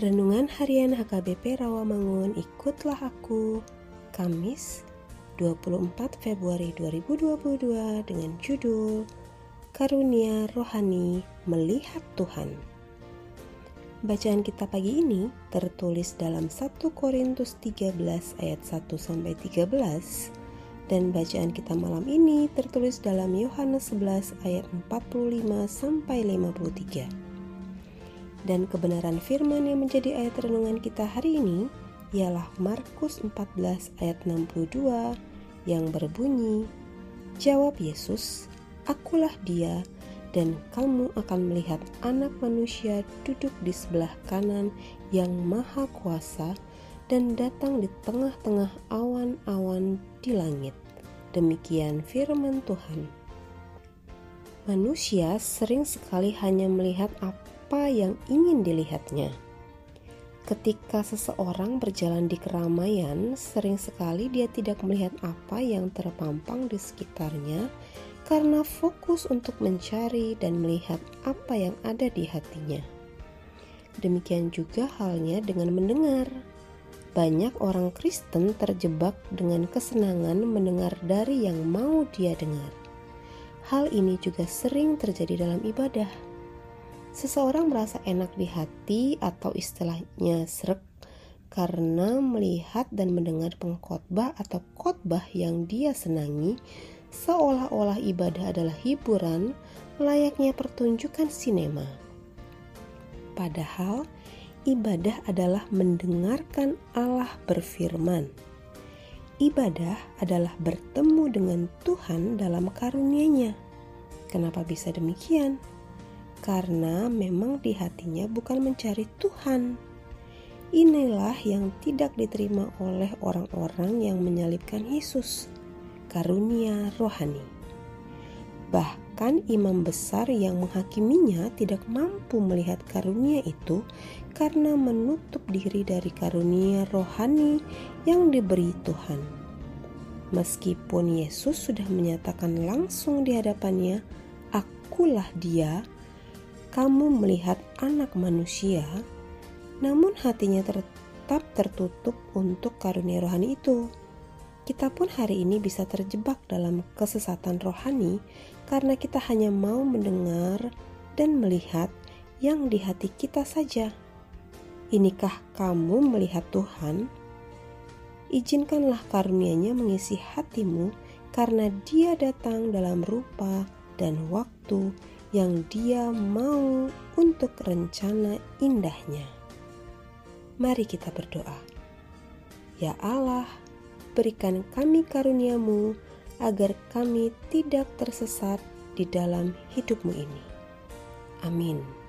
Renungan Harian HKBP Rawamangun Ikutlah Aku Kamis 24 Februari 2022 dengan judul Karunia Rohani Melihat Tuhan Bacaan kita pagi ini tertulis dalam 1 Korintus 13 ayat 1 sampai 13 dan bacaan kita malam ini tertulis dalam Yohanes 11 ayat 45 sampai 53. Dan kebenaran firman yang menjadi ayat renungan kita hari ini ialah Markus 14 ayat 62 yang berbunyi, Jawab Yesus, Akulah dia dan kamu akan melihat anak manusia duduk di sebelah kanan yang maha kuasa dan datang di tengah-tengah awan-awan di langit. Demikian firman Tuhan. Manusia sering sekali hanya melihat apa yang ingin dilihatnya. Ketika seseorang berjalan di keramaian, sering sekali dia tidak melihat apa yang terpampang di sekitarnya karena fokus untuk mencari dan melihat apa yang ada di hatinya. Demikian juga halnya dengan mendengar. Banyak orang Kristen terjebak dengan kesenangan mendengar dari yang mau dia dengar. Hal ini juga sering terjadi dalam ibadah. Seseorang merasa enak di hati atau istilahnya srek karena melihat dan mendengar pengkhotbah atau khotbah yang dia senangi seolah-olah ibadah adalah hiburan layaknya pertunjukan sinema. Padahal ibadah adalah mendengarkan Allah berfirman. Ibadah adalah bertemu dengan Tuhan dalam karunia-Nya. Kenapa bisa demikian? Karena memang di hatinya bukan mencari Tuhan. Inilah yang tidak diterima oleh orang-orang yang menyalibkan Yesus, karunia rohani. Bahkan imam besar yang menghakiminya tidak mampu melihat karunia itu karena menutup diri dari karunia rohani yang diberi Tuhan. Meskipun Yesus sudah menyatakan langsung di hadapannya, "Akulah Dia," kamu melihat Anak Manusia, namun hatinya tetap tertutup untuk karunia rohani itu. Kita pun hari ini bisa terjebak dalam kesesatan rohani karena kita hanya mau mendengar dan melihat yang di hati kita saja. Inikah kamu melihat Tuhan? Izinkanlah karunia-Nya mengisi hatimu karena Dia datang dalam rupa dan waktu yang Dia mau untuk rencana indahnya. Mari kita berdoa. Ya Allah, berikan kami karuniamu agar kami tidak tersesat di dalam hidupmu ini. Amin.